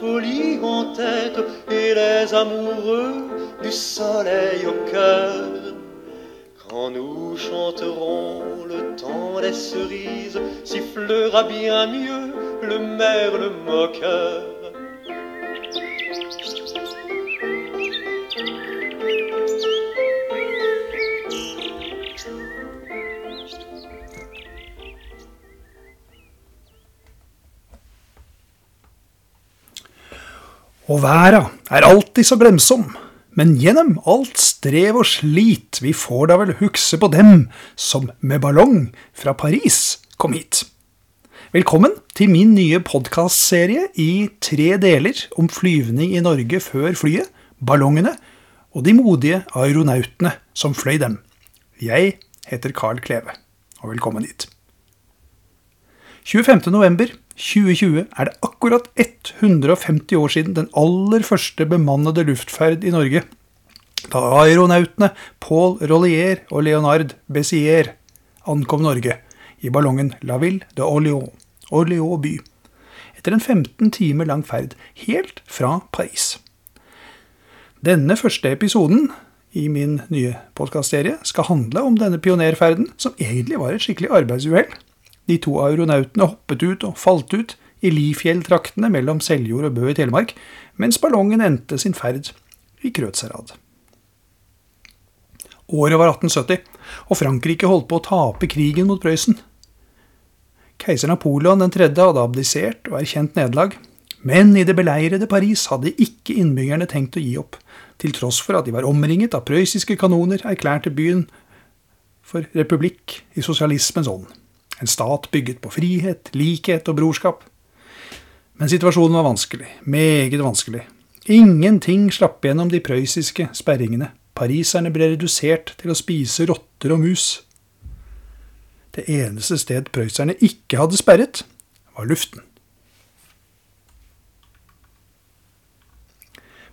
folie en tête, et les amoureux du soleil au cœur. Quand nous chanterons le temps des cerises, sifflera bien mieux le merle moqueur. Og verda er alltid så glemsom, men gjennom alt strev og slit, vi får da vel hukse på dem som med ballong fra Paris kom hit. Velkommen til min nye podkastserie i tre deler om flyvning i Norge før flyet, ballongene og de modige aeronautene som fløy dem. Jeg heter Carl Kleve, og velkommen hit. 25. november 2020 er det akkurat 150 år siden den aller første bemannede luftferd i Norge. Da aeronautene Paul Rollier og Leonard Bessier ankom Norge i ballongen La Ville de Orléans, Orléans by, etter en 15 timer lang ferd helt fra Paris. Denne første episoden i min nye podkastserie skal handle om denne pionerferden, som egentlig var et skikkelig arbeidsuhell. De to aeronautene hoppet ut og falt ut i Lifjell-traktene mellom Seljord og Bø i Telemark, mens ballongen endte sin ferd i Krødsherad. Året var 1870, og Frankrike holdt på å tape krigen mot Prøysen. Keiser Napoleon 3. hadde abdisert og erkjent nederlag, men i det beleirede Paris hadde ikke innbyggerne tenkt å gi opp, til tross for at de var omringet av prøyssiske kanoner, erklærte byen for republikk i sosialismens ånd. En stat bygget på frihet, likhet og brorskap. Men situasjonen var vanskelig, meget vanskelig. Ingenting slapp gjennom de prøyssiske sperringene. Pariserne ble redusert til å spise rotter og mus. Det eneste sted prøysserne ikke hadde sperret, var luften.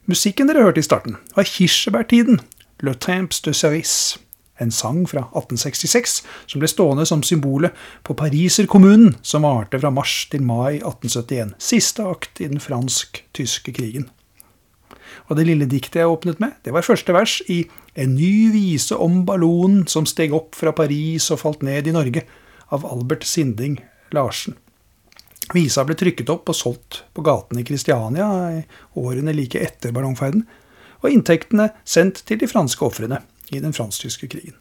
Musikken dere hørte i starten, var kirsebærtiden, Le Temps de Cerise, en sang fra 1866 som ble stående som symbolet på pariserkommunen som varte fra mars til mai 1871, siste akt i den fransk-tyske krigen. Og det lille diktet jeg åpnet med, det var første vers i En ny vise om ballonen som steg opp fra Paris og falt ned i Norge, av Albert Sinding Larsen. Visa ble trykket opp og solgt på gatene i Kristiania i årene like etter ballongferden, og inntektene sendt til de franske ofrene i den fransk-tyske krigen.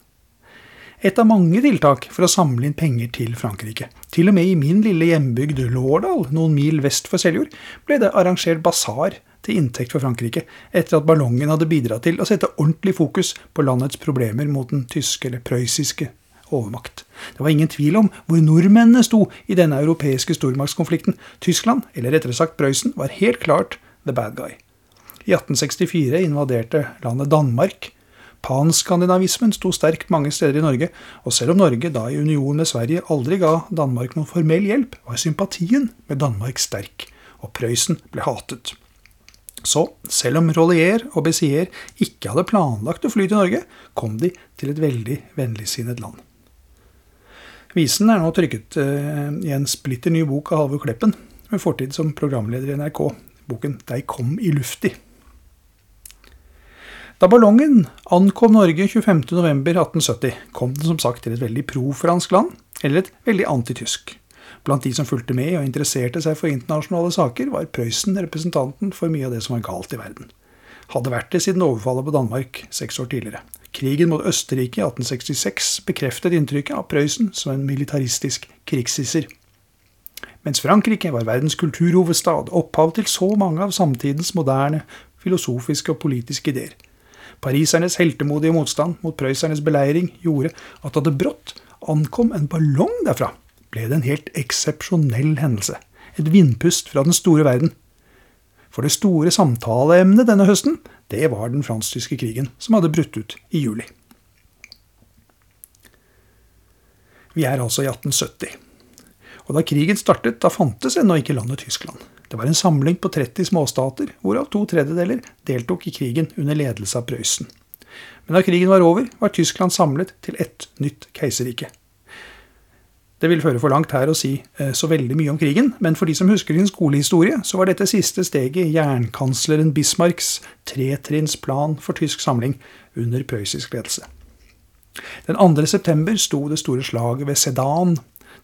Et av mange tiltak for å samle inn penger til Frankrike. Til og med i min lille hjembygd Lårdal, noen mil vest for Seljord, ble det arrangert basar til inntekt for Frankrike, etter at ballongen hadde bidratt til å sette ordentlig fokus på landets problemer mot den tyske eller prøyssiske overmakt. Det var ingen tvil om hvor nordmennene sto i denne europeiske stormaktskonflikten. Tyskland, eller rettere sagt Prøysen, var helt klart the bad guy. I 1864 invaderte landet Danmark. Panskandinavismen sto sterkt mange steder i Norge, og selv om Norge da i union med Sverige aldri ga Danmark noen formell hjelp, var sympatien med Danmark sterk, og Prøysen ble hatet. Så selv om Rollier og Bessier ikke hadde planlagt å fly til Norge, kom de til et veldig vennligsinnet land. Visen er nå trykket i en splitter ny bok av Halvor Kleppen, med fortid som programleder i NRK, boken 'Dei kom i lufti'. Da ballongen ankom Norge 25.11.1870, kom den som sagt til et veldig pro-fransk land, eller et veldig antitysk. Blant de som fulgte med og interesserte seg for internasjonale saker, var Prøysen representanten for mye av det som var galt i verden. Hadde vært det siden overfallet på Danmark seks år tidligere. Krigen mot Østerrike i 1866 bekreftet inntrykket av Prøysen som en militaristisk krigshisser. Mens Frankrike var verdens kulturhovedstad, opphav til så mange av samtidens moderne filosofiske og politiske ideer. Parisernes heltemodige motstand mot prøysernes beleiring gjorde at da det brått ankom en ballong derfra, ble det en helt eksepsjonell hendelse. Et vindpust fra den store verden. For det store samtaleemnet denne høsten, det var den fransk-tyske krigen, som hadde brutt ut i juli. Vi er altså i 1870. Og da krigen startet, da fantes ennå ikke landet Tyskland. Det var en samling på 30 småstater, hvorav to tredjedeler deltok i krigen under ledelse av Prøysen. Men da krigen var over, var Tyskland samlet til ett nytt keiserrike. Det vil føre for langt her å si eh, så veldig mye om krigen, men for de som husker sin skolehistorie, så var dette siste steget i jernkansleren Bismarcks tretrinnsplan for tysk samling under prøyssisk ledelse. Den 2. september sto det store slaget ved Sedan.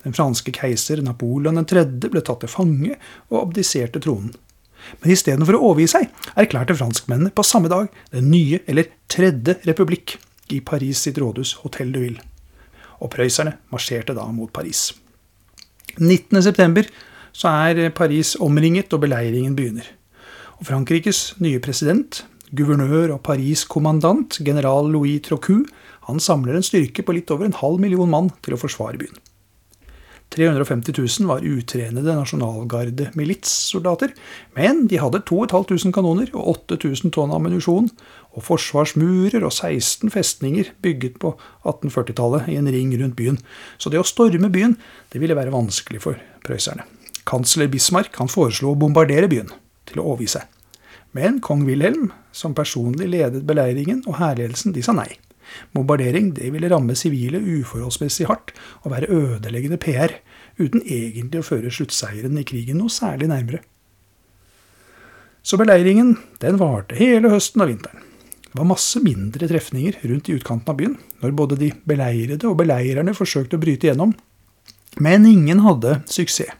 Den franske keiser Napoleon 3. ble tatt til fange og abdiserte tronen. Men istedenfor å overgi seg, erklærte franskmennene på samme dag den nye, eller tredje republikk i Paris sitt rådhus Hotell de Ville og prøysserne marsjerte da mot Paris. 19.9. så er Paris omringet, og beleiringen begynner. Og Frankrikes nye president, guvernør og Paris-kommandant, general Louis Trocu, han samler en styrke på litt over en halv million mann til å forsvare byen. 350 000 var utrenede nasjonalgarde-militssoldater, men de hadde 2500 kanoner og 8000 tonn ammunisjon, og forsvarsmurer og 16 festninger bygget på 1840-tallet i en ring rundt byen. Så det å storme byen det ville være vanskelig for prøysserne. Kansler Bismarck han foreslo å bombardere byen, til å overgi seg. Men kong Wilhelm, som personlig ledet beleiringen, og hærledelsen, de sa nei. Bombardering det ville ramme sivile uforholdsmessig hardt og være ødeleggende PR, uten egentlig å føre sluttseieren i krigen noe særlig nærmere. Så beleiringen den varte hele høsten og vinteren. Det var masse mindre trefninger rundt i utkanten av byen, når både de beleirede og beleirerne forsøkte å bryte gjennom. Men ingen hadde suksess.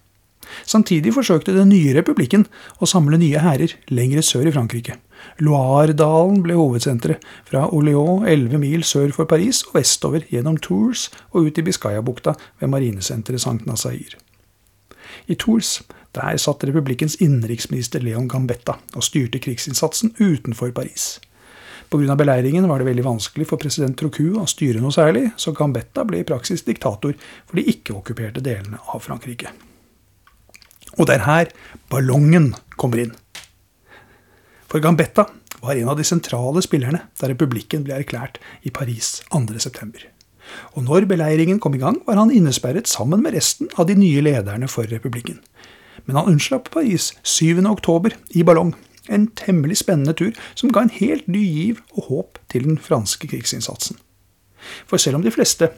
Samtidig forsøkte den nye republikken å samle nye hærer lengre sør i Frankrike. Loire-dalen ble hovedsenteret, fra Orléans 11 mil sør for Paris og vestover gjennom Tours og ut i Biscayabukta ved marinesenteret St. Nazair. I Tours der satt republikkens innenriksminister Leon Gambetta og styrte krigsinnsatsen utenfor Paris. Pga. beleiringen var det veldig vanskelig for president Trocu å styre noe særlig, så Gambetta ble i praksis diktator for de ikke-okkuperte delene av Frankrike. Og det er her ballongen kommer inn. For Gambetta var en av de sentrale spillerne da republikken ble erklært i Paris 2.9. Og når beleiringen kom i gang, var han innesperret sammen med resten av de nye lederne for republikken. Men han unnslapp Paris 7.10 i ballong. En temmelig spennende tur som ga en helt ny giv og håp til den franske krigsinnsatsen. For selv om de fleste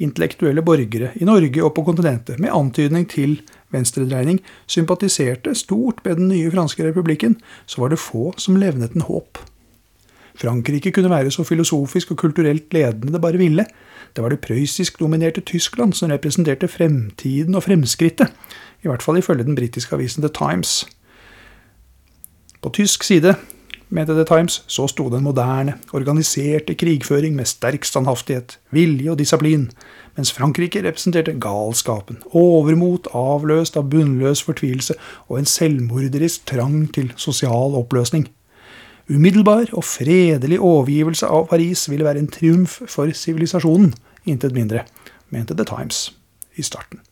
intellektuelle borgere i Norge og på kontinentet med antydning til venstredreining sympatiserte stort med den nye franske republikken, så var det få som levnet en håp. Frankrike kunne være så filosofisk og kulturelt ledende det bare ville. Det var det prøyssisk-dominerte Tyskland som representerte fremtiden og fremskrittet, i hvert fall ifølge den britiske avisen The Times. På tysk side mente The Times, så sto den moderne, organiserte krigføring med sterk standhaftighet, vilje og disiplin, mens Frankrike representerte galskapen, overmot avløst av bunnløs fortvilelse og en selvmorderisk trang til sosial oppløsning. Umiddelbar og fredelig overgivelse av Paris ville være en triumf for sivilisasjonen, intet mindre, mente The Times i starten.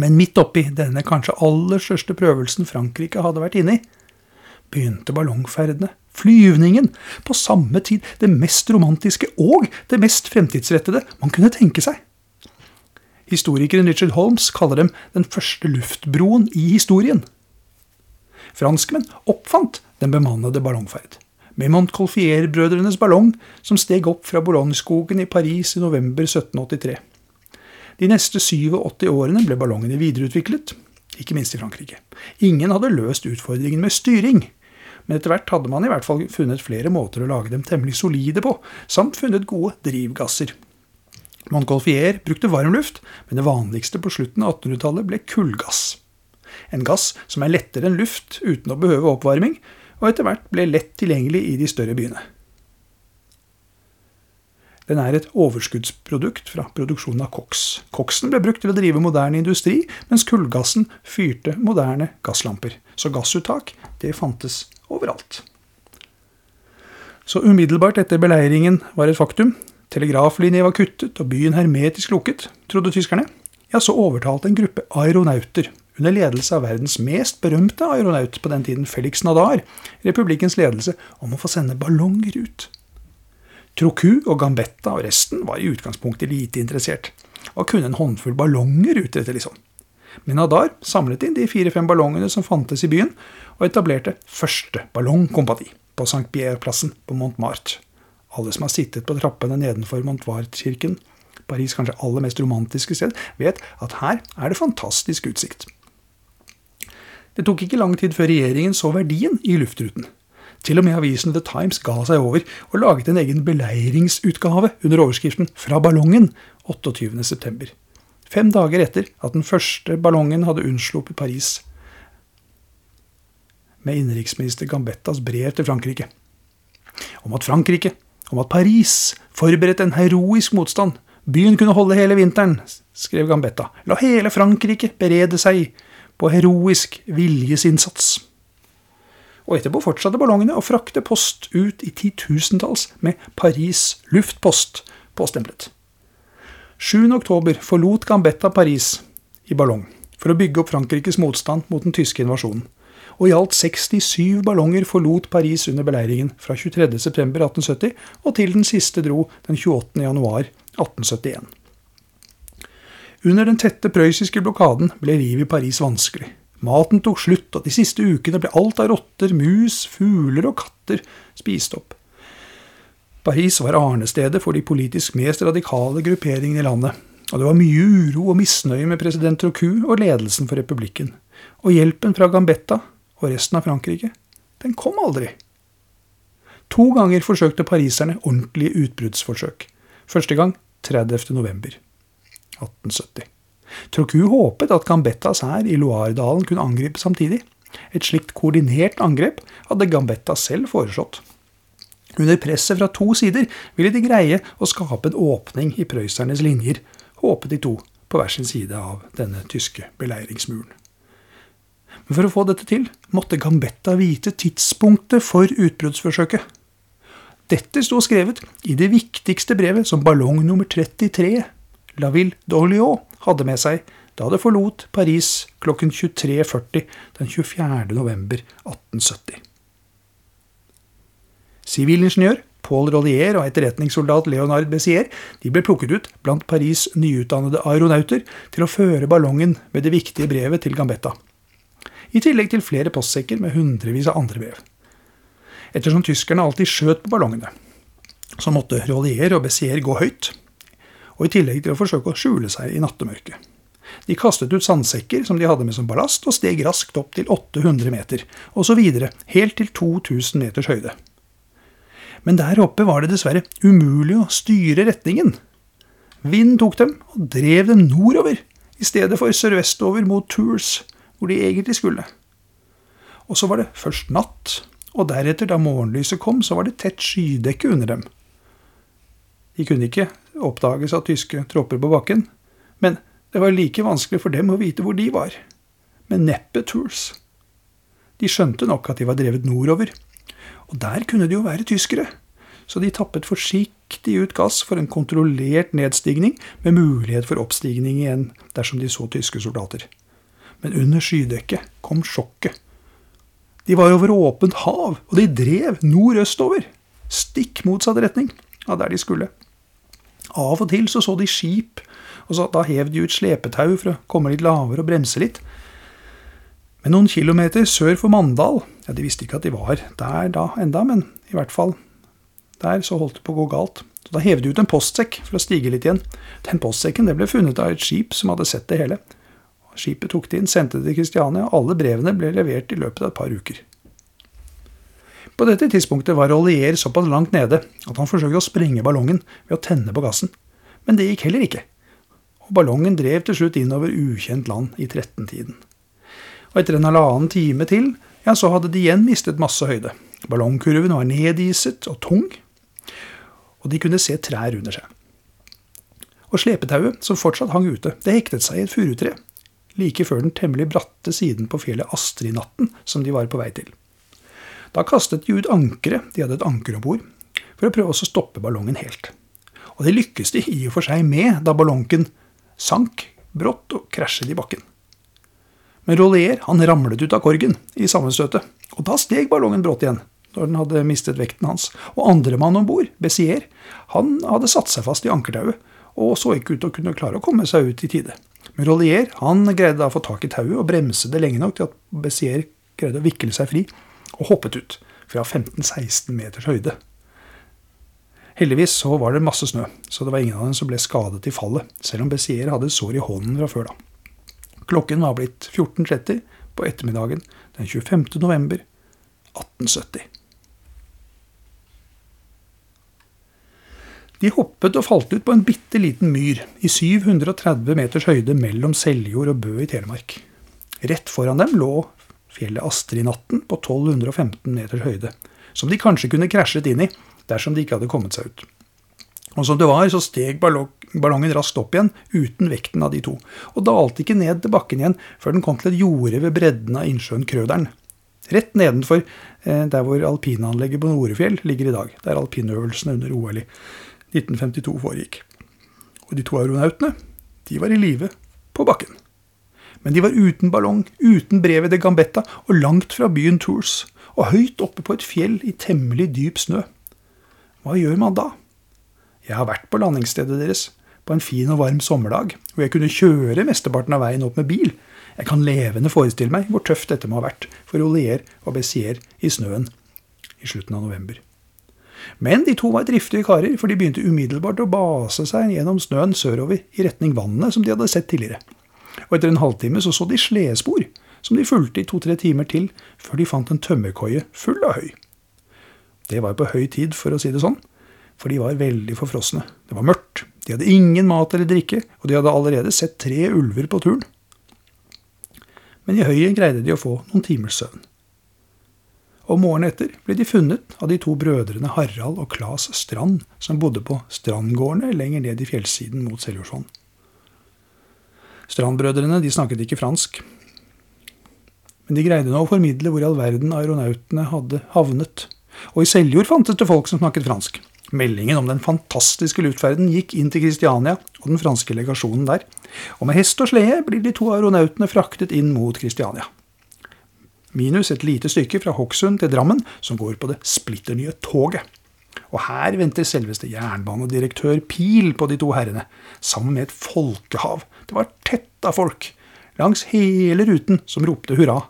Men midt oppi denne kanskje aller største prøvelsen Frankrike hadde vært inne i, begynte ballongferdene, flyvningen, på samme tid det mest romantiske og det mest fremtidsrettede man kunne tenke seg. Historikeren Richard Holmes kaller dem den første luftbroen i historien. Franskmenn oppfant den bemannede ballongferd. Med Montcolfier-brødrenes ballong, som steg opp fra Boulogne-skogen i Paris i november 1783. De neste 87 årene ble ballongene videreutviklet, ikke minst i Frankrike. Ingen hadde løst utfordringen med styring. Men etter hvert hadde man i hvert fall funnet flere måter å lage dem temmelig solide på, samt funnet gode drivgasser. Montgolfier brukte varmluft, men det vanligste på slutten av 1800-tallet ble kullgass. En gass som er lettere enn luft uten å behøve oppvarming, og etter hvert ble lett tilgjengelig i de større byene. Den er et overskuddsprodukt fra produksjonen av koks. Koksen ble brukt til å drive moderne industri, mens kullgassen fyrte moderne gasslamper. Så gassuttak, det fantes overalt. Så umiddelbart etter beleiringen var et faktum, telegraflinje var kuttet og byen hermetisk lukket, trodde tyskerne, ja, så overtalte en gruppe aeronauter, under ledelse av verdens mest berømte aeronaut på den tiden, Felix Nadar, republikkens ledelse om å få sende ballonger ut. Troku og Gambetta og resten var i utgangspunktet lite interessert. Hva kunne en håndfull ballonger utrette, liksom? Men Nadar samlet inn de fire-fem ballongene som fantes i byen, og etablerte første ballongkompani på St. Pierre-plassen på Montmartre. Alle som har sittet på trappene nedenfor Montmartre-kirken, Paris' kanskje aller mest romantiske sted, vet at her er det fantastisk utsikt. Det tok ikke lang tid før regjeringen så verdien i luftruten. Til og med avisen The Times ga seg over og laget en egen beleiringsutgave under overskriften 'Fra ballongen' 28.9. Fem dager etter at den første ballongen hadde unnsluppet Paris med innenriksminister Gambettas brev til Frankrike. Om at Frankrike, om at Paris forberedte en heroisk motstand. Byen kunne holde hele vinteren, skrev Gambetta. La hele Frankrike berede seg på heroisk viljesinnsats. Og etterpå fortsatte ballongene å frakte post ut i titusentalls med Paris luftpost påstemplet. 7. oktober forlot Gambetta Paris i ballong for å bygge opp Frankrikes motstand mot den tyske invasjonen. Og i alt 67 ballonger forlot Paris under beleiringen fra 23.9.1870 og til den siste dro den 28.1.1871. Under den tette prøyssiske blokaden ble livet i Paris vanskelig. Maten tok slutt, og de siste ukene ble alt av rotter, mus, fugler og katter spist opp. Paris var arnestedet for de politisk mest radikale grupperingene i landet, og det var mye uro og misnøye med president Trocu og ledelsen for republikken. Og hjelpen fra Gambetta og resten av Frankrike, den kom aldri. To ganger forsøkte pariserne ordentlige utbruddsforsøk. Første gang 30. november. 1870. Trocu håpet at Gambettas hær i Loire-dalen kunne angripe samtidig. Et slikt koordinert angrep hadde Gambetta selv foreslått. Under presset fra to sider ville de greie å skape en åpning i prøysernes linjer, håpet de to på hver sin side av denne tyske beleiringsmuren. Men for å få dette til måtte Gambetta vite tidspunktet for utbruddsforsøket. Dette sto skrevet i det viktigste brevet som ballong nummer 33 La Ville d'Orléans hadde med seg da det forlot Paris klokken 23.40 den 24. november 1870. Sivilingeniør Paul Rollier og etterretningssoldat Leonard Bessier de ble plukket ut blant Paris' nyutdannede aeronauter til å føre ballongen med det viktige brevet til Gambetta. I tillegg til flere postsekker med hundrevis av andre brev. Ettersom tyskerne alltid skjøt på ballongene, så måtte Rollier og Bessier gå høyt og i tillegg til å forsøke å skjule seg i nattemørket. De kastet ut sandsekker som de hadde med som ballast, og steg raskt opp til 800 meter, og så videre, helt til 2000 meters høyde. Men der oppe var det dessverre umulig å styre retningen. Vinden tok dem og drev dem nordover, i stedet for sørvestover mot Tours, hvor de egentlig skulle. Og så var det først natt, og deretter, da morgenlyset kom, så var det tett skydekke under dem. De kunne ikke oppdages av tyske tropper på bakken, men det var like vanskelig for dem å vite hvor de var. Men neppe Tours. De skjønte nok at de var drevet nordover, og der kunne det jo være tyskere, så de tappet forsiktig ut gass for en kontrollert nedstigning med mulighet for oppstigning igjen dersom de så tyske soldater. Men under skydekket kom sjokket. De var over åpent hav, og de drev nordøstover, stikk motsatt retning av der de skulle. Av og til så, så de skip, og så, da hev de ut slepetau for å komme litt lavere og bremse litt. Men noen kilometer sør for Mandal ja, De visste ikke at de var der da enda, men i hvert fall der så holdt det på å gå galt. Så Da hev de ut en postsekk for å stige litt igjen. Den postsekken ble funnet av et skip som hadde sett det hele. Skipet tok det inn, sendte det til Kristiania, og alle brevene ble levert i løpet av et par uker. På dette tidspunktet var Rollier såpass langt nede at han forsøkte å sprenge ballongen ved å tenne på gassen. Men det gikk heller ikke. Og ballongen drev til slutt innover ukjent land i 13-tiden. Og etter en halvannen time til, ja, så hadde de igjen mistet masse høyde. Ballongkurven var nediset og tung, og de kunne se trær under seg. Og slepetauet, som fortsatt hang ute, det hektet seg i et furutre, like før den temmelig bratte siden på fjellet Astrid-natten som de var på vei til. Da kastet de ut ankeret, de hadde et anker om bord, for å prøve å stoppe ballongen helt. Og det lykkes de i og for seg med da ballongen sank brått og krasjet i bakken. Men Rollier han ramlet ut av korgen i sammenstøtet, og da steg ballongen brått igjen når den hadde mistet vekten hans. Og andremann om bord, Bessier, han hadde satt seg fast i ankertauet og så ikke ut til å kunne klare å komme seg ut i tide. Men Rollier han greide da å få tak i tauet og bremse det lenge nok til at Bessier greide å vikle seg fri og hoppet ut fra 15-16 meters høyde. Heldigvis så var det masse snø, så det var ingen av dem som ble skadet i fallet, selv om Bessier hadde sår i hånden fra før da. Klokken var blitt 14.30 på ettermiddagen den 25. november 1870. De hoppet og falt ut på en bitte liten myr i 730 meters høyde mellom Seljord og Bø i Telemark. Rett foran dem lå fjellet Astridnatten på 1215 meters høyde, som de kanskje kunne krasjet inn i dersom de ikke hadde kommet seg ut. Og som det var, så steg ballongen raskt opp igjen uten vekten av de to, og dalte ikke ned til bakken igjen før den kom til et jorde ved bredden av innsjøen Krøderen. Rett nedenfor eh, der hvor alpinanlegget på Norefjell ligger i dag, der alpinøvelsene under OL i 1952 foregikk. Og de to aeronautene, de var i live på bakken. Men de var uten ballong, uten brevet de Gambetta og langt fra byen Tours, og høyt oppe på et fjell i temmelig dyp snø. Hva gjør man da? Jeg har vært på landingsstedet deres på en fin og varm sommerdag, hvor jeg kunne kjøre mesteparten av veien opp med bil. Jeg kan levende forestille meg hvor tøft dette må ha vært for Olier og Bessier i snøen i slutten av november. Men de to var driftige karer, for de begynte umiddelbart å base seg gjennom snøen sørover i retning vannet som de hadde sett tidligere. Og etter en halvtime så så de slespor, som de fulgte i to-tre timer til, før de fant en tømmerkoie full av høy. Det var på høy tid, for å si det sånn, for de var veldig forfrosne. Det var mørkt, de hadde ingen mat eller drikke, og de hadde allerede sett tre ulver på turen. Men i høyet greide de å få noen timers søvn. Og morgenen etter ble de funnet av de to brødrene Harald og Klas Strand, som bodde på Strandgårdene lenger ned i fjellsiden mot Seljordsvann. Strandbrødrene de snakket ikke fransk, men de greide nå å formidle hvor i all verden aeronautene hadde havnet, og i Seljord fantes det folk som snakket fransk. Meldingen om den fantastiske luftferden gikk inn til Kristiania og den franske legasjonen der, og med hest og slede blir de to aeronautene fraktet inn mot Kristiania. Minus et lite stykke fra Hokksund til Drammen, som går på det splitter nye toget. Og her venter selveste jernbanedirektør Pil på de to herrene, sammen med et folkehav. Det var tett av folk langs hele ruten som ropte hurra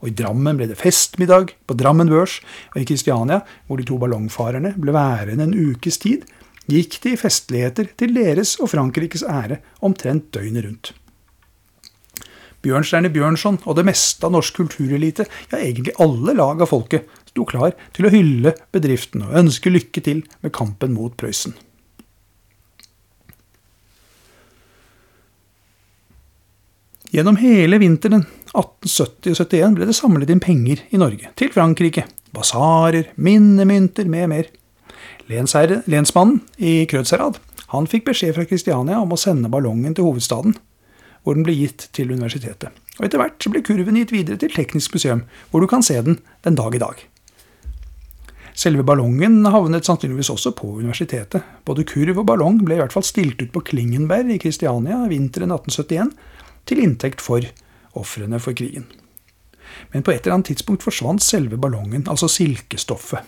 og i Drammen ble det festmiddag på Drammen Børs, og i Kristiania, hvor de to ballongfarerne ble værende en ukes tid, gikk de i festligheter til deres og Frankrikes ære omtrent døgnet rundt. Bjørnstjerne Bjørnson og det meste av norsk kulturelite, ja egentlig alle lag av folket, sto klar til å hylle bedriften og ønske lykke til med kampen mot Prøysen. Gjennom hele vinteren 1870-71 ble det samlet inn penger i Norge, til Frankrike. Basarer, minnemynter med mer. Lensmannen i Krødsherad han fikk beskjed fra Kristiania om å sende ballongen til hovedstaden, hvor den ble gitt til universitetet. Og Etter hvert ble kurven gitt videre til Teknisk museum, hvor du kan se den den dag i dag. Selve ballongen havnet sannsynligvis også på universitetet. Både kurv og ballong ble i hvert fall stilt ut på Klingenberg i Kristiania vinteren 1871, til inntekt for ofrene for krigen. Men på et eller annet tidspunkt forsvant selve ballongen, altså silkestoffet.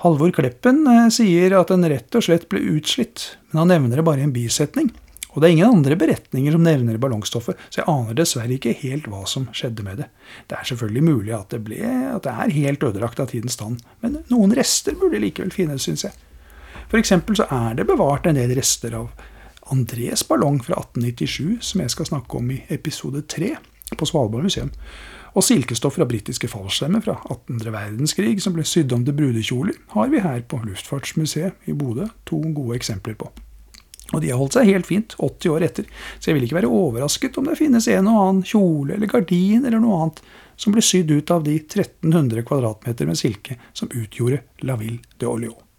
Halvor Kleppen eh, sier at den rett og slett ble utslitt, men han nevner det bare i en bisetning. Og det er ingen andre beretninger som nevner ballongstoffet, så jeg aner dessverre ikke helt hva som skjedde med det. Det er selvfølgelig mulig at det, ble, at det er helt ødelagt av tidens stand, men noen rester burde likevel finnes, syns jeg. F.eks. så er det bevart en del rester av Andrés ballong fra 1897, som jeg skal snakke om i episode 3 på Svalbard museum. Og silkestoff fra britiske fallskjermer fra 18. verdenskrig som ble sydd om til brudekjoler, har vi her på Luftfartsmuseet i Bodø to gode eksempler på. Og de har holdt seg helt fint 80 år etter, så jeg vil ikke være overrasket om det finnes en og annen kjole eller gardin eller noe annet som ble sydd ut av de 1300 kvadratmeter med silke som utgjorde La Ville de Orléans.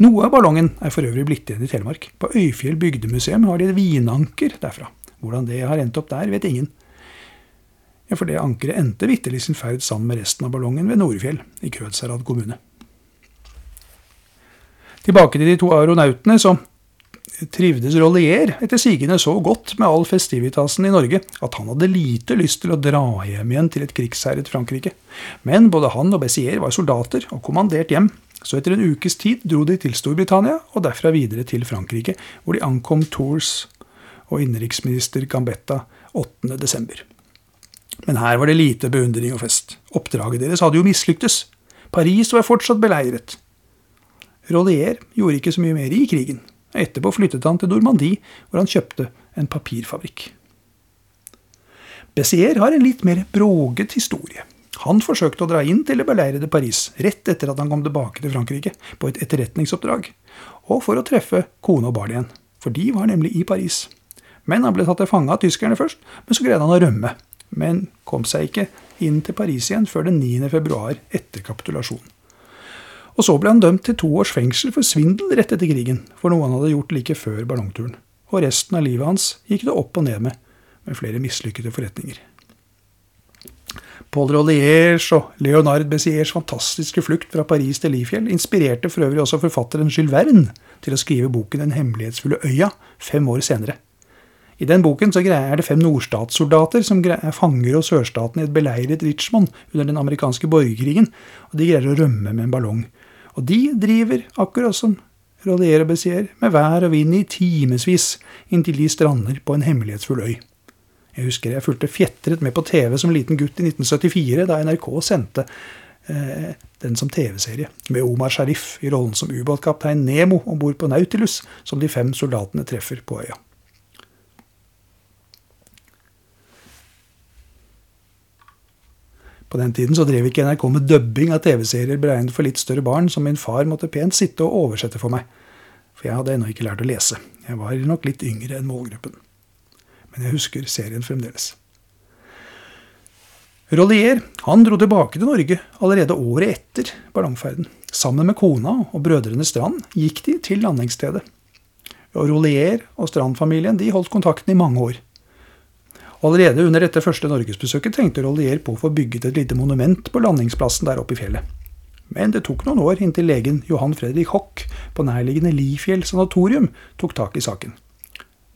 Noe av ballongen er for øvrig blitt igjen i Telemark. På Øyfjell bygdemuseum har de et vinanker derfra. Hvordan det har endt opp der, vet ingen. Ja, For det ankeret endte vitterlig sin ferd sammen med resten av ballongen ved Nordfjell i Krødsherad kommune. Tilbake til de to aeronautene, så trivdes Rollier etter sigende så godt med all festivitasen i Norge at han hadde lite lyst til å dra hjem igjen til et krigsherret Frankrike. Men både han og Bessier var soldater og kommandert hjem. Så etter en ukes tid dro de til Storbritannia og derfra videre til Frankrike, hvor de ankom Tours og innenriksminister Gambetta 8. desember. Men her var det lite beundring og fest. Oppdraget deres hadde jo mislyktes. Paris var fortsatt beleiret. Rollier gjorde ikke så mye mer i krigen. Etterpå flyttet han til Normandie, hvor han kjøpte en papirfabrikk. Bessier har en litt mer broget historie. Han forsøkte å dra inn til det beleirede Paris rett etter at han kom tilbake til Frankrike på et etterretningsoppdrag, og for å treffe kone og barn igjen, for de var nemlig i Paris. Men han ble tatt til fange av tyskerne først, men så greide han å rømme. Men kom seg ikke inn til Paris igjen før den 9. februar etter kapitulasjonen. Og så ble han dømt til to års fengsel for svindel rett etter krigen, for noe han hadde gjort like før ballongturen. Og resten av livet hans gikk det opp og ned med, med flere mislykkede forretninger. Paul Rolliers og Leonard Bessiers fantastiske flukt fra Paris til Lifjell inspirerte for øvrig også forfatteren Jules Verne til å skrive boken Den hemmelighetsfulle øya fem år senere. I den boken så er det fem nordstatssoldater som er fanger hos sørstaten i et beleiret Richmond under den amerikanske borgerkrigen, og de greier å rømme med en ballong. Og de driver, akkurat som Rollier og Bessier, med vær og vind i timevis inntil de strander på en hemmelighetsfull øy. Jeg husker jeg fulgte fjetret med på TV som liten gutt i 1974, da NRK sendte eh, den som TV-serie, med Omar Sharif i rollen som ubåtkaptein Nemo om bord på Nautilus, som de fem soldatene treffer på øya. På den tiden så drev ikke NRK med dubbing av TV-serier beregnet for litt større barn, som min far måtte pent sitte og oversette for meg. For jeg hadde ennå ikke lært å lese. Jeg var nok litt yngre enn målgruppen. Men jeg husker serien fremdeles. Rollier han dro tilbake til Norge allerede året etter ballongferden. Sammen med kona og brødrene Strand gikk de til landingsstedet. Rollier og Strand-familien de holdt kontakten i mange år. Allerede under dette første norgesbesøket tenkte Rollier på å få bygget et lite monument på landingsplassen der oppe i fjellet. Men det tok noen år inntil legen Johan Fredrik Hock på nærliggende Lifjell sanatorium tok tak i saken.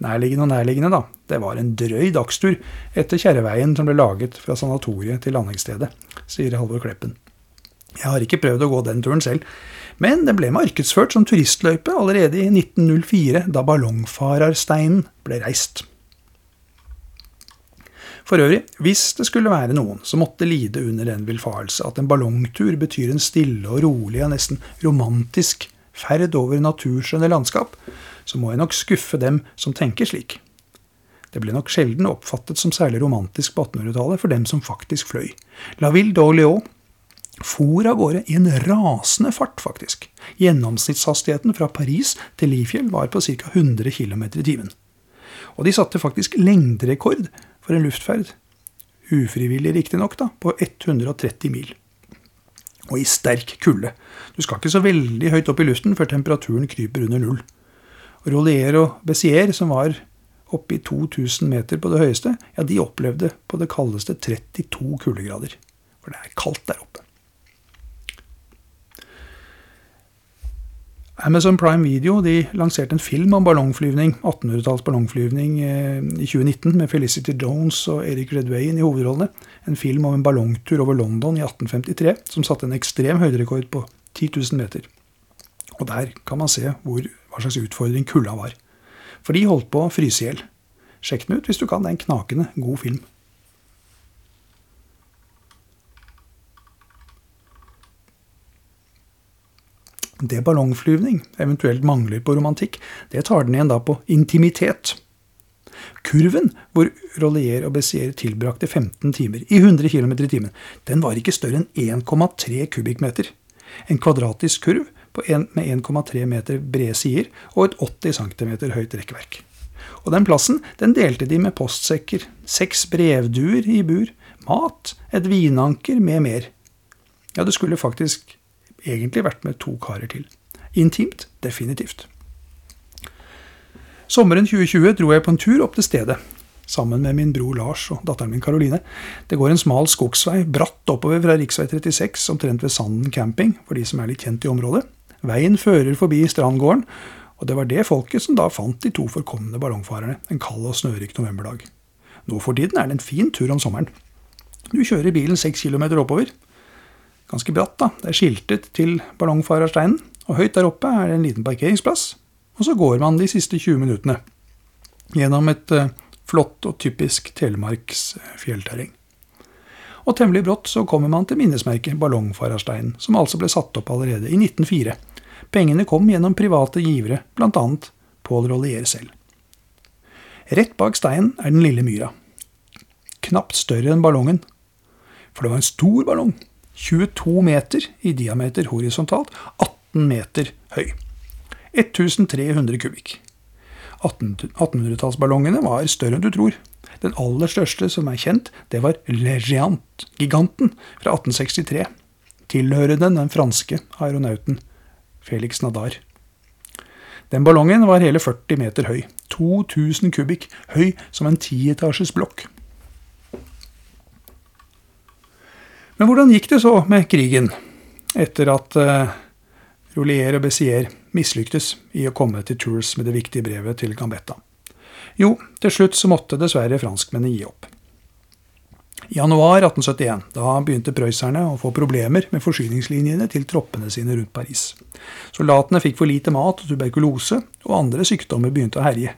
Nærliggende og nærliggende, da. Det var en drøy dagstur etter kjerreveien som ble laget fra sanatoriet til landingsstedet, sier Halvor Kleppen. Jeg har ikke prøvd å gå den turen selv, men den ble markedsført som turistløype allerede i 1904, da ballongfarersteinen ble reist. For øvrig, hvis det skulle være noen som måtte lide under den villfarelse at en ballongtur betyr en stille og rolig og nesten romantisk ferd over naturskjønne landskap, så må jeg nok skuffe dem som tenker slik. Det ble nok sjelden oppfattet som særlig romantisk på 1800-tallet for dem som faktisk fløy. La Ville d'Orléans for av gårde i en rasende fart, faktisk. Gjennomsnittshastigheten fra Paris til Lifjell var på ca. 100 km i timen. Og de satte faktisk lengderekord for en luftferd. Ufrivillig riktignok, på 130 mil. Og i sterk kulde. Du skal ikke så veldig høyt opp i luften før temperaturen kryper under null. Rolier og Bessier, som var oppe i 2000 meter på det høyeste, ja, de opplevde på det kaldeste 32 kuldegrader. For det er kaldt der oppe. Amazon Prime Video de lanserte en film om ballongflyvning, 1800-talls ballongflyvning eh, i 2019 med Felicity Jones og Eric Redwayne i hovedrollene. En film om en ballongtur over London i 1853 som satte en ekstrem høyderekord på 10 000 meter. Og der kan man se hvor, hva slags utfordring kulda var. For de holdt på å fryse i hjel. Sjekk den ut hvis du kan. Det er en knakende god film. Det ballongflyvning eventuelt mangler på romantikk, det tar den igjen da på intimitet. Kurven hvor Rollier og Bessier tilbrakte 15 timer i 100 km i timen, den var ikke større enn 1,3 kubikkmeter. En kvadratisk kurv med 1,3 meter brede sider og et 80 cm høyt rekkverk. Og den plassen den delte de med postsekker, seks brevduer i bur, mat, et vinanker med mer. Ja, det skulle faktisk egentlig vært med to karer til. Intimt, definitivt. Sommeren 2020 dro jeg på en tur opp til stedet, sammen med min bror Lars og datteren min Karoline. Det går en smal skogsvei bratt oppover fra rv. 36, omtrent ved Sanden camping, for de som er litt kjent i området. Veien fører forbi Strandgården, og det var det folket som da fant de to forkomne ballongfarerne en kald og snørik novemberdag. Nå for tiden er det en fin tur om sommeren. Du kjører bilen seks kilometer oppover, ganske bratt. da. Det er skiltet til ballongfarersteinen, og høyt der oppe er det en liten parkeringsplass. Og så går man de siste 20 minuttene. gjennom et uh, flott og typisk Telemarks fjellterreng. Og temmelig brått så kommer man til minnesmerket Ballongfarersteinen, som altså ble satt opp allerede i 1904. Pengene kom gjennom private givere, bl.a. Pål Rollier selv. Rett bak steinen er den lille myra. Knapt større enn ballongen. For det var en stor ballong. 22 meter i diameter horisontalt, 18 meter høy. 1300 kubikk. 1800-tallsballongene var større enn du tror. Den aller største som er kjent, det var Le Géant, giganten, fra 1863. Tilhørende den franske aeronauten Felix Nadar. Den ballongen var hele 40 meter høy. 2000 kubikk, høy som en tietasjes blokk. Men hvordan gikk det så med krigen, etter at uh, Rolier og Bessier mislyktes i å komme til Tours med det viktige brevet til Gambetta? Jo, til slutt så måtte dessverre franskmennene gi opp. I januar 1871 da begynte prøysserne å få problemer med forsyningslinjene til troppene sine rundt Paris. Soldatene fikk for lite mat og tuberkulose, og andre sykdommer begynte å herje.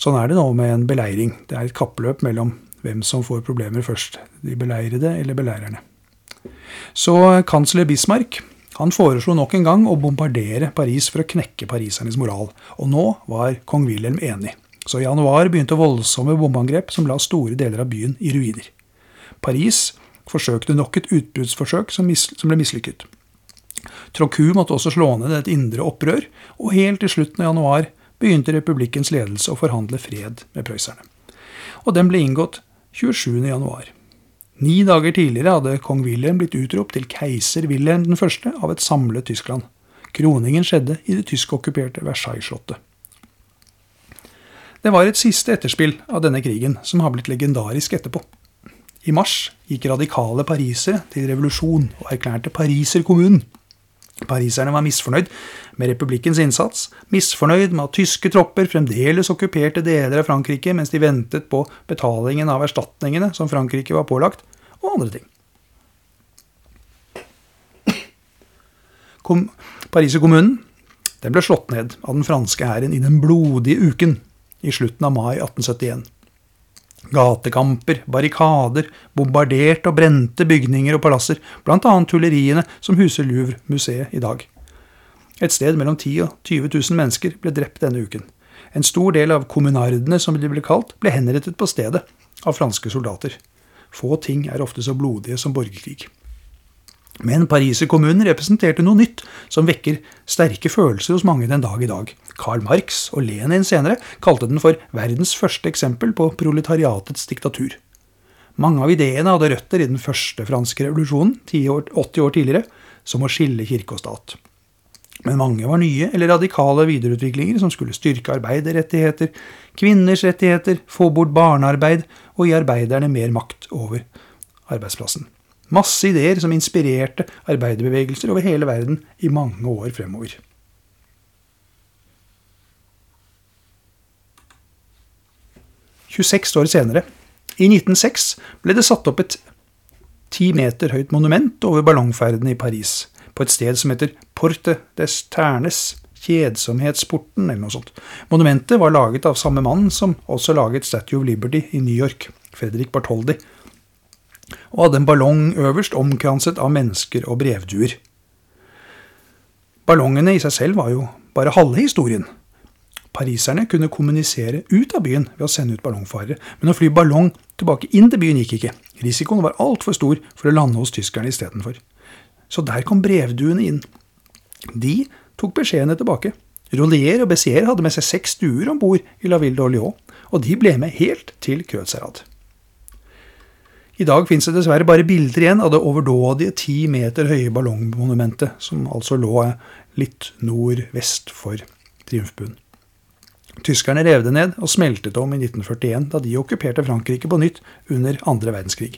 Sånn er det nå med en beleiring. Det er et kappløp mellom hvem som får problemer først, de beleirede eller beleirerne. Så kansler Bismarck han foreslo nok en gang å bombardere Paris for å knekke parisernes moral, og nå var kong Wilhelm enig. Så i januar begynte voldsomme bombeangrep som la store deler av byen i ruiner. Paris forsøkte nok et utbruddsforsøk som, som ble mislykket. Trocu måtte også slå ned et indre opprør, og helt til slutten av januar begynte republikkens ledelse å forhandle fred med prøysserne. Og den ble inngått 27. januar. Ni dager tidligere hadde kong Wilhelm blitt utropt til keiser Wilhelm 1. av et samlet Tyskland. Kroningen skjedde i det tyskokkuperte Versailles-slottet. Det var et siste etterspill av denne krigen som har blitt legendarisk etterpå. I mars gikk radikale parisere til revolusjon og erklærte Pariserkommunen. Pariserne var misfornøyd med republikkens innsats, misfornøyd med at tyske tropper fremdeles okkuperte deler av Frankrike mens de ventet på betalingen av erstatningene som Frankrike var pålagt, og andre ting. Kom, Pariserkommunen ble slått ned av den franske hæren i den blodige uken i slutten av mai 1871. Gatekamper, barrikader, bombarderte og brente bygninger og palasser, bl.a. tulleriene som huser Louvre-museet i dag. Et sted mellom 10 og 20 000 mennesker ble drept denne uken. En stor del av kommunardene, som de ble kalt, ble henrettet på stedet av franske soldater. Få ting er ofte så blodige som borgerkrig. Men pariserkommunen representerte noe nytt som vekker sterke følelser hos mange den dag i dag. Karl Marx og Lenin senere kalte den for verdens første eksempel på proletariatets diktatur. Mange av ideene hadde røtter i den første franske revolusjonen, 80 år tidligere, som å skille kirke og stat. Men mange var nye eller radikale videreutviklinger som skulle styrke arbeiderrettigheter, kvinners rettigheter, få bort barnearbeid og gi arbeiderne mer makt over arbeidsplassen. Masse ideer som inspirerte arbeiderbevegelser over hele verden i mange år fremover. «26 år senere, i 1906, ble det satt opp et ti meter høyt monument over ballongferdene i Paris, på et sted som heter Porte des Ternes, kjedsomhetsporten, eller noe sånt. Monumentet var laget av samme mann som også laget Statue of Liberty i New York, Fredrik Bartholdi, og hadde en ballong øverst omkranset av mennesker og brevduer. Ballongene i seg selv var jo bare halve historien. Pariserne kunne kommunisere ut av byen ved å sende ut ballongfarere, men å fly ballong tilbake inn til byen gikk ikke. Risikoen var altfor stor for å lande hos tyskerne istedenfor. Så der kom brevduene inn. De tok beskjedene tilbake. Rollier og Bessier hadde med seg seks duer om bord i La Ville d'Orléans, og de ble med helt til Krødsherad. I dag fins det dessverre bare bilder igjen av det overdådige ti meter høye ballongmonumentet, som altså lå litt nordvest for Triumfbuen. Tyskerne rev det ned og smeltet om i 1941, da de okkuperte Frankrike på nytt under andre verdenskrig.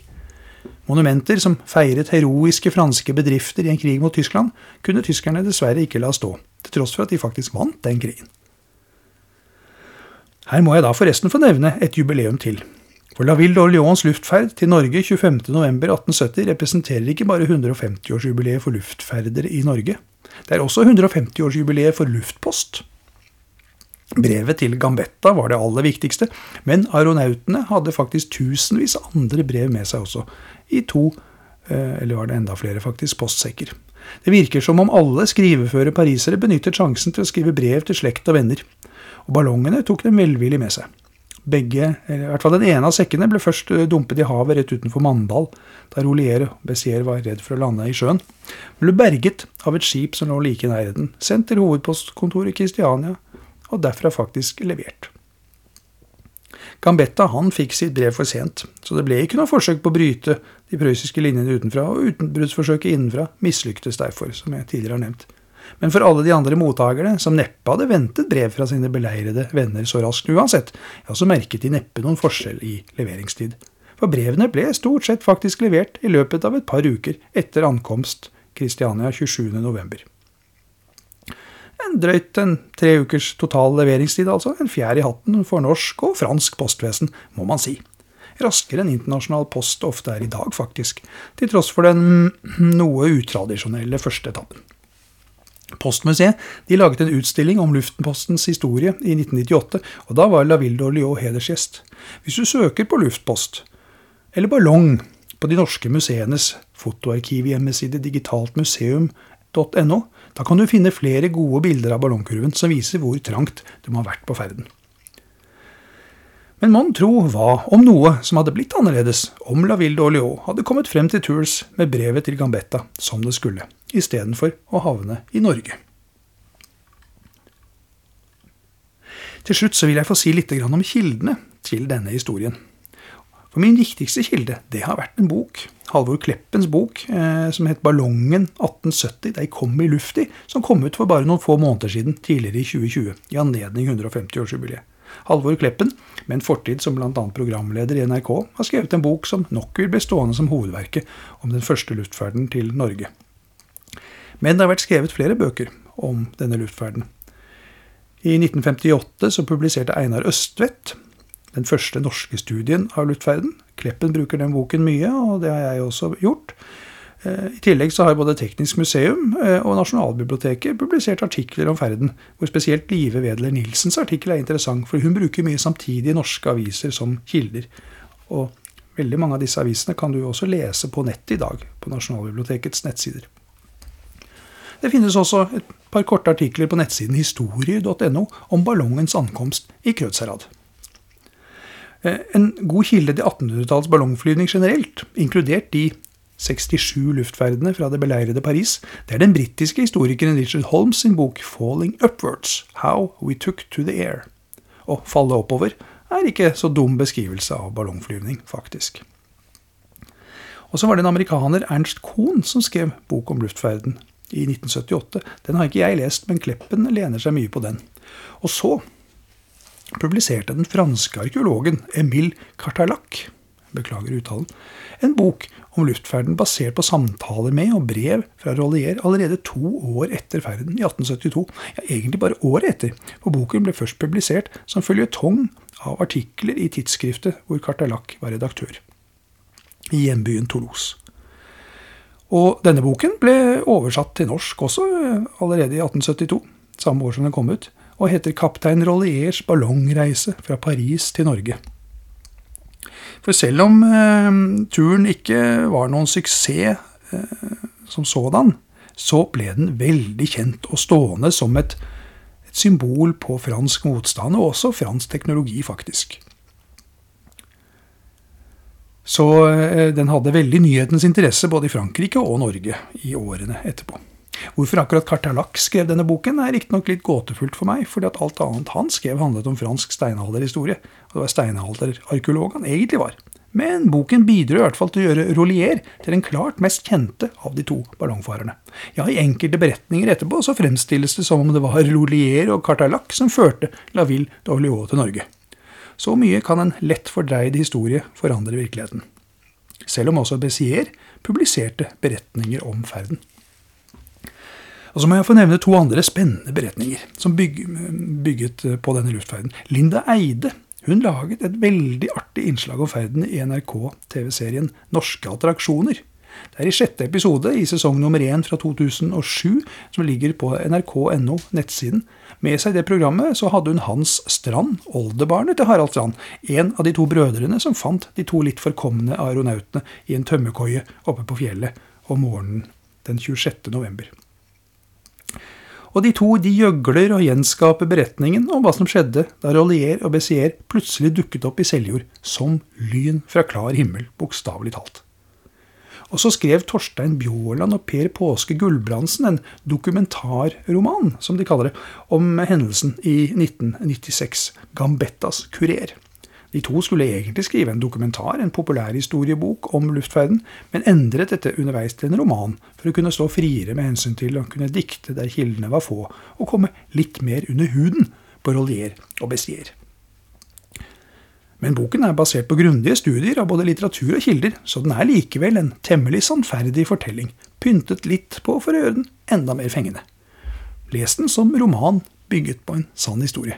Monumenter som feiret heroiske franske bedrifter i en krig mot Tyskland, kunne tyskerne dessverre ikke la stå, til tross for at de faktisk vant den krigen. Her må jeg da forresten få nevne et jubileum til. For La Ville d'Orléans luftferd til Norge 25.11.1870 representerer ikke bare 150-årsjubileet for luftferdere i Norge. Det er også 150-årsjubileet for luftpost. Brevet til Gambetta var det aller viktigste, men aeronautene hadde faktisk tusenvis av andre brev med seg også, i to, eh, eller var det enda flere faktisk, postsekker. Det virker som om alle skriveføre parisere benyttet sjansen til å skrive brev til slekt og venner, og ballongene tok dem velvillig med seg. Begge, eller i hvert fall den ene av sekkene ble først eh, dumpet i havet rett utenfor Mandal, der Olier Bessier var redd for å lande i sjøen, ble berget av et skip som lå like i nærheten, sendt til hovedpostkontoret i Kristiania, og derfra faktisk levert. Gambetta han fikk sitt brev for sent, så det ble ikke noe forsøk på å bryte de prøyssiske linjene utenfra, og utenbruddsforsøket innenfra mislyktes derfor, som jeg tidligere har nevnt. Men for alle de andre mottakerne, som neppe hadde ventet brev fra sine beleirede venner så raskt uansett, ja, så merket de neppe noen forskjell i leveringstid. For brevene ble stort sett faktisk levert i løpet av et par uker etter ankomst Kristiania 27.11. En drøyt en tre ukers total leveringstid, altså. En fjær i hatten for norsk og fransk postvesen, må man si. Raskere enn internasjonal post ofte er i dag, faktisk, til tross for den noe utradisjonelle første etappen. Postmuseet de laget en utstilling om Luftpostens historie i 1998, og da var La Ville d'Orléans hedersgjest. Hvis du søker på luftpost eller ballong på de norske museenes fotoarkiv-hjemmeside digitaltmuseum.no, da kan du finne flere gode bilder av ballongkurven som viser hvor trangt det må ha vært på ferden. Men mon tro hva om noe som hadde blitt annerledes om La Ville d'Orléans hadde kommet frem til Tours med brevet til Gambetta som det skulle istedenfor å havne i Norge. Til slutt så vil jeg få si litt om kildene til denne historien. For Min viktigste kilde det har vært en bok, Halvor Kleppens bok, eh, som het 'Ballongen 1870 dei kom i lufti', som kom ut for bare noen få måneder siden, tidligere i 2020, i anledning 150-årsjubileet. Halvor Kleppen, med en fortid som bl.a. programleder i NRK, har skrevet en bok som nok vil bli stående som hovedverket om den første luftferden til Norge. Men det har vært skrevet flere bøker om denne luftferden. I 1958 så publiserte Einar Østvedt den første norske studien av luftferden. Kleppen bruker den boken mye, og det har jeg også gjort. Eh, I tillegg så har både Teknisk museum eh, og Nasjonalbiblioteket publisert artikler om ferden, hvor spesielt Live Wedler Nilsens artikkel er interessant, for hun bruker mye samtidig norske aviser som kilder. Og veldig mange av disse avisene kan du også lese på nett i dag, på Nasjonalbibliotekets nettsider. Det finnes også et par korte artikler på nettsiden historie.no om ballongens ankomst i Krødsherad. Eh, en god kilde til 1800-tallets ballongflyvning generelt, inkludert de 67 luftferdene fra det beleirede Paris, det er den britiske historikeren Richard Holmes sin bok 'Falling Upwards How We Took to the Air'. Å falle oppover er ikke så dum beskrivelse av ballongflyvning, faktisk. Og så var det en amerikaner, Ernst Kohn, som skrev bok om luftferden i 1978. Den har ikke jeg lest, men Kleppen lener seg mye på den. Og så publiserte den franske arkeologen Emile Cartalac beklager uttalen, en bok om luftferden basert på samtaler med og brev fra Rollier allerede to år etter ferden i 1872. Ja, egentlig bare året etter, for boken ble først publisert som føljetong av artikler i tidsskriftet hvor Cartalac var redaktør. I hjembyen Toulouse. Og denne boken ble oversatt til norsk også eh, allerede i 1872, samme år som den kom ut, og heter 'Kaptein Rolliers ballongreise fra Paris til Norge'. For selv om eh, turen ikke var noen suksess eh, som sådan, så ble den veldig kjent og stående som et, et symbol på fransk motstand, og også fransk teknologi, faktisk. Så eh, den hadde veldig nyhetens interesse både i Frankrike og Norge i årene etterpå. Hvorfor akkurat Cartalac skrev denne boken, er riktignok litt gåtefullt for meg, fordi at alt annet han skrev, handlet om fransk steinalderhistorie. Og det var steinalderarkeolog han egentlig var. Men boken bidro i hvert fall til å gjøre Rollier til den klart mest kjente av de to ballongfarerne. Ja, I enkelte beretninger etterpå så fremstilles det som om det var Rollier og Cartalac som førte La Ville d'Orléans til Norge. Så mye kan en lett fordreid historie forandre virkeligheten. Selv om også Bézier publiserte beretninger om ferden. Og så må jeg få nevne to andre spennende beretninger som byg, bygget på denne luftferden. Linda Eide hun laget et veldig artig innslag om ferden i NRK-TV-serien Norske attraksjoner. Det er i sjette episode i sesong nummer én fra 2007, som ligger på nrk.no, nettsiden. Med seg i det programmet så hadde hun Hans Strand, oldebarnet til Harald Strand, en av de to brødrene som fant de to litt forkomne aeronautene i en tømmerkoie oppe på fjellet om morgenen den 26. november. Og de to de gjøgler og gjenskaper beretningen om hva som skjedde da Rollier og Bessier plutselig dukket opp i Seljord som lyn fra klar himmel, bokstavelig talt. Og så skrev Torstein Bjåland og Per Påske Gulbrandsen en dokumentarroman, som de kaller det, om hendelsen i 1996, Gambettas kurer. De to skulle egentlig skrive en dokumentar, en populærhistoriebok om luftferden, men endret dette underveis til en roman, for å kunne stå friere med hensyn til å kunne dikte der kildene var få, og komme litt mer under huden på Rollier og Bessier. Men boken er basert på grundige studier av både litteratur og kilder, så den er likevel en temmelig sannferdig fortelling, pyntet litt på for å gjøre den enda mer fengende. Les den som roman bygget på en sann historie.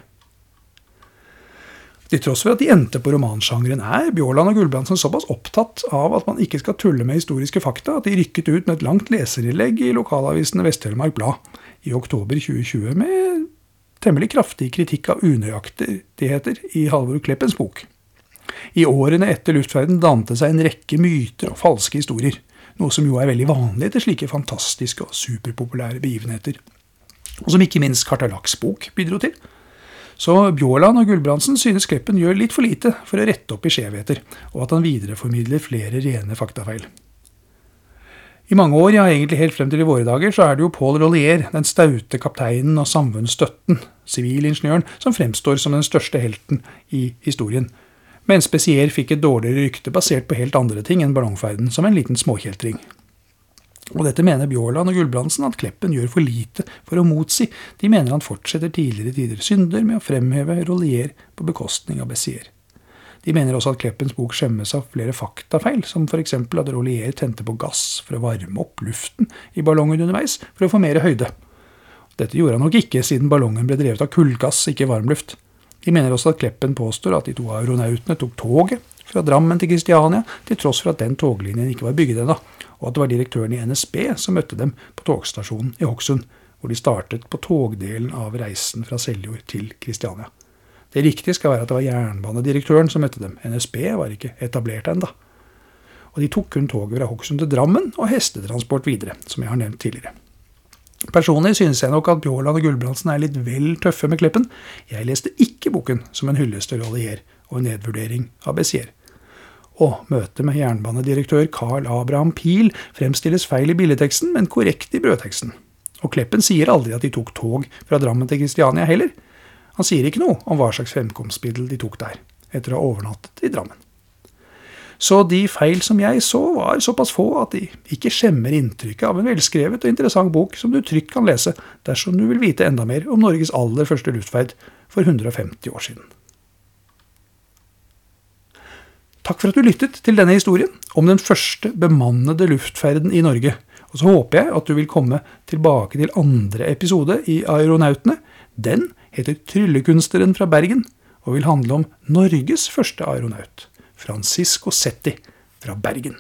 Til tross for at de endte på romansjangeren, er Bjaaland og Gulbrandsen såpass opptatt av at man ikke skal tulle med historiske fakta, at de rykket ut med et langt leserinnlegg i lokalavisen Vest-Telemark Blad i oktober 2020 med temmelig kraftig kritikk av unøyaktigheter i Halvor Kleppens bok. I årene etter luftferden dante seg en rekke myter og falske historier, noe som jo er veldig vanlig etter slike fantastiske og superpopulære begivenheter, og som ikke minst Kartalaks bok bidro til. Så Bjåland og Gulbrandsen synes Kleppen gjør litt for lite for å rette opp i skjevheter, og at han videreformidler flere rene faktafeil. I mange år, ja egentlig helt frem til i våre dager, så er det jo Paul Rollier, den staute kapteinen og samfunnsstøtten, sivilingeniøren, som fremstår som den største helten i historien. Mens Spesier fikk et dårligere rykte basert på helt andre ting enn ballongferden, som en liten småkjeltring. Og dette mener Bjåland og Gulbrandsen at Kleppen gjør for lite for å motsi. De mener han fortsetter tidligere tider synder med å fremheve Rollier på bekostning av Bessier. De mener også at Kleppens bok skjemmes av flere faktafeil, som f.eks. at Rollier tente på gass for å varme opp luften i ballongen underveis for å få mer høyde. Dette gjorde han nok ikke, siden ballongen ble drevet av kullgass, ikke varmluft. De mener også at Kleppen påstår at de to aeronautene tok toget fra Drammen til Kristiania, til tross for at den toglinjen ikke var bygget ennå og at det var direktøren i NSB som møtte dem på togstasjonen i Hokksund, hvor de startet på togdelen av reisen fra Seljord til Kristiania. Det riktige skal være at det var jernbanedirektøren som møtte dem. NSB var ikke etablert ennå. Og de tok kun toget fra Hokksund til Drammen og hestetransport videre, som jeg har nevnt tidligere. Personlig synes jeg nok at Bjaaland og Gulbrandsen er litt vel tøffe med Kleppen. Jeg leste ikke boken som en hyllest til Rollier og en nedvurdering av Bessier og møtet med jernbanedirektør Carl Abraham Pil fremstilles feil i billedteksten, men korrekt i brødteksten. Og Kleppen sier aldri at de tok tog fra Drammen til Kristiania heller. Han sier ikke noe om hva slags fremkomstmiddel de tok der, etter å ha overnattet i Drammen. Så de feil som jeg så, var såpass få at de ikke skjemmer inntrykket av en velskrevet og interessant bok som du trygt kan lese dersom du vil vite enda mer om Norges aller første luftferd for 150 år siden. Takk for at du lyttet til denne historien om den første bemannede luftferden i Norge. Og så håper jeg at du vil komme tilbake til andre episode i Aeronautene. Den heter Tryllekunstneren fra Bergen og vil handle om Norges første aeronaut, Francisco Setti fra Bergen.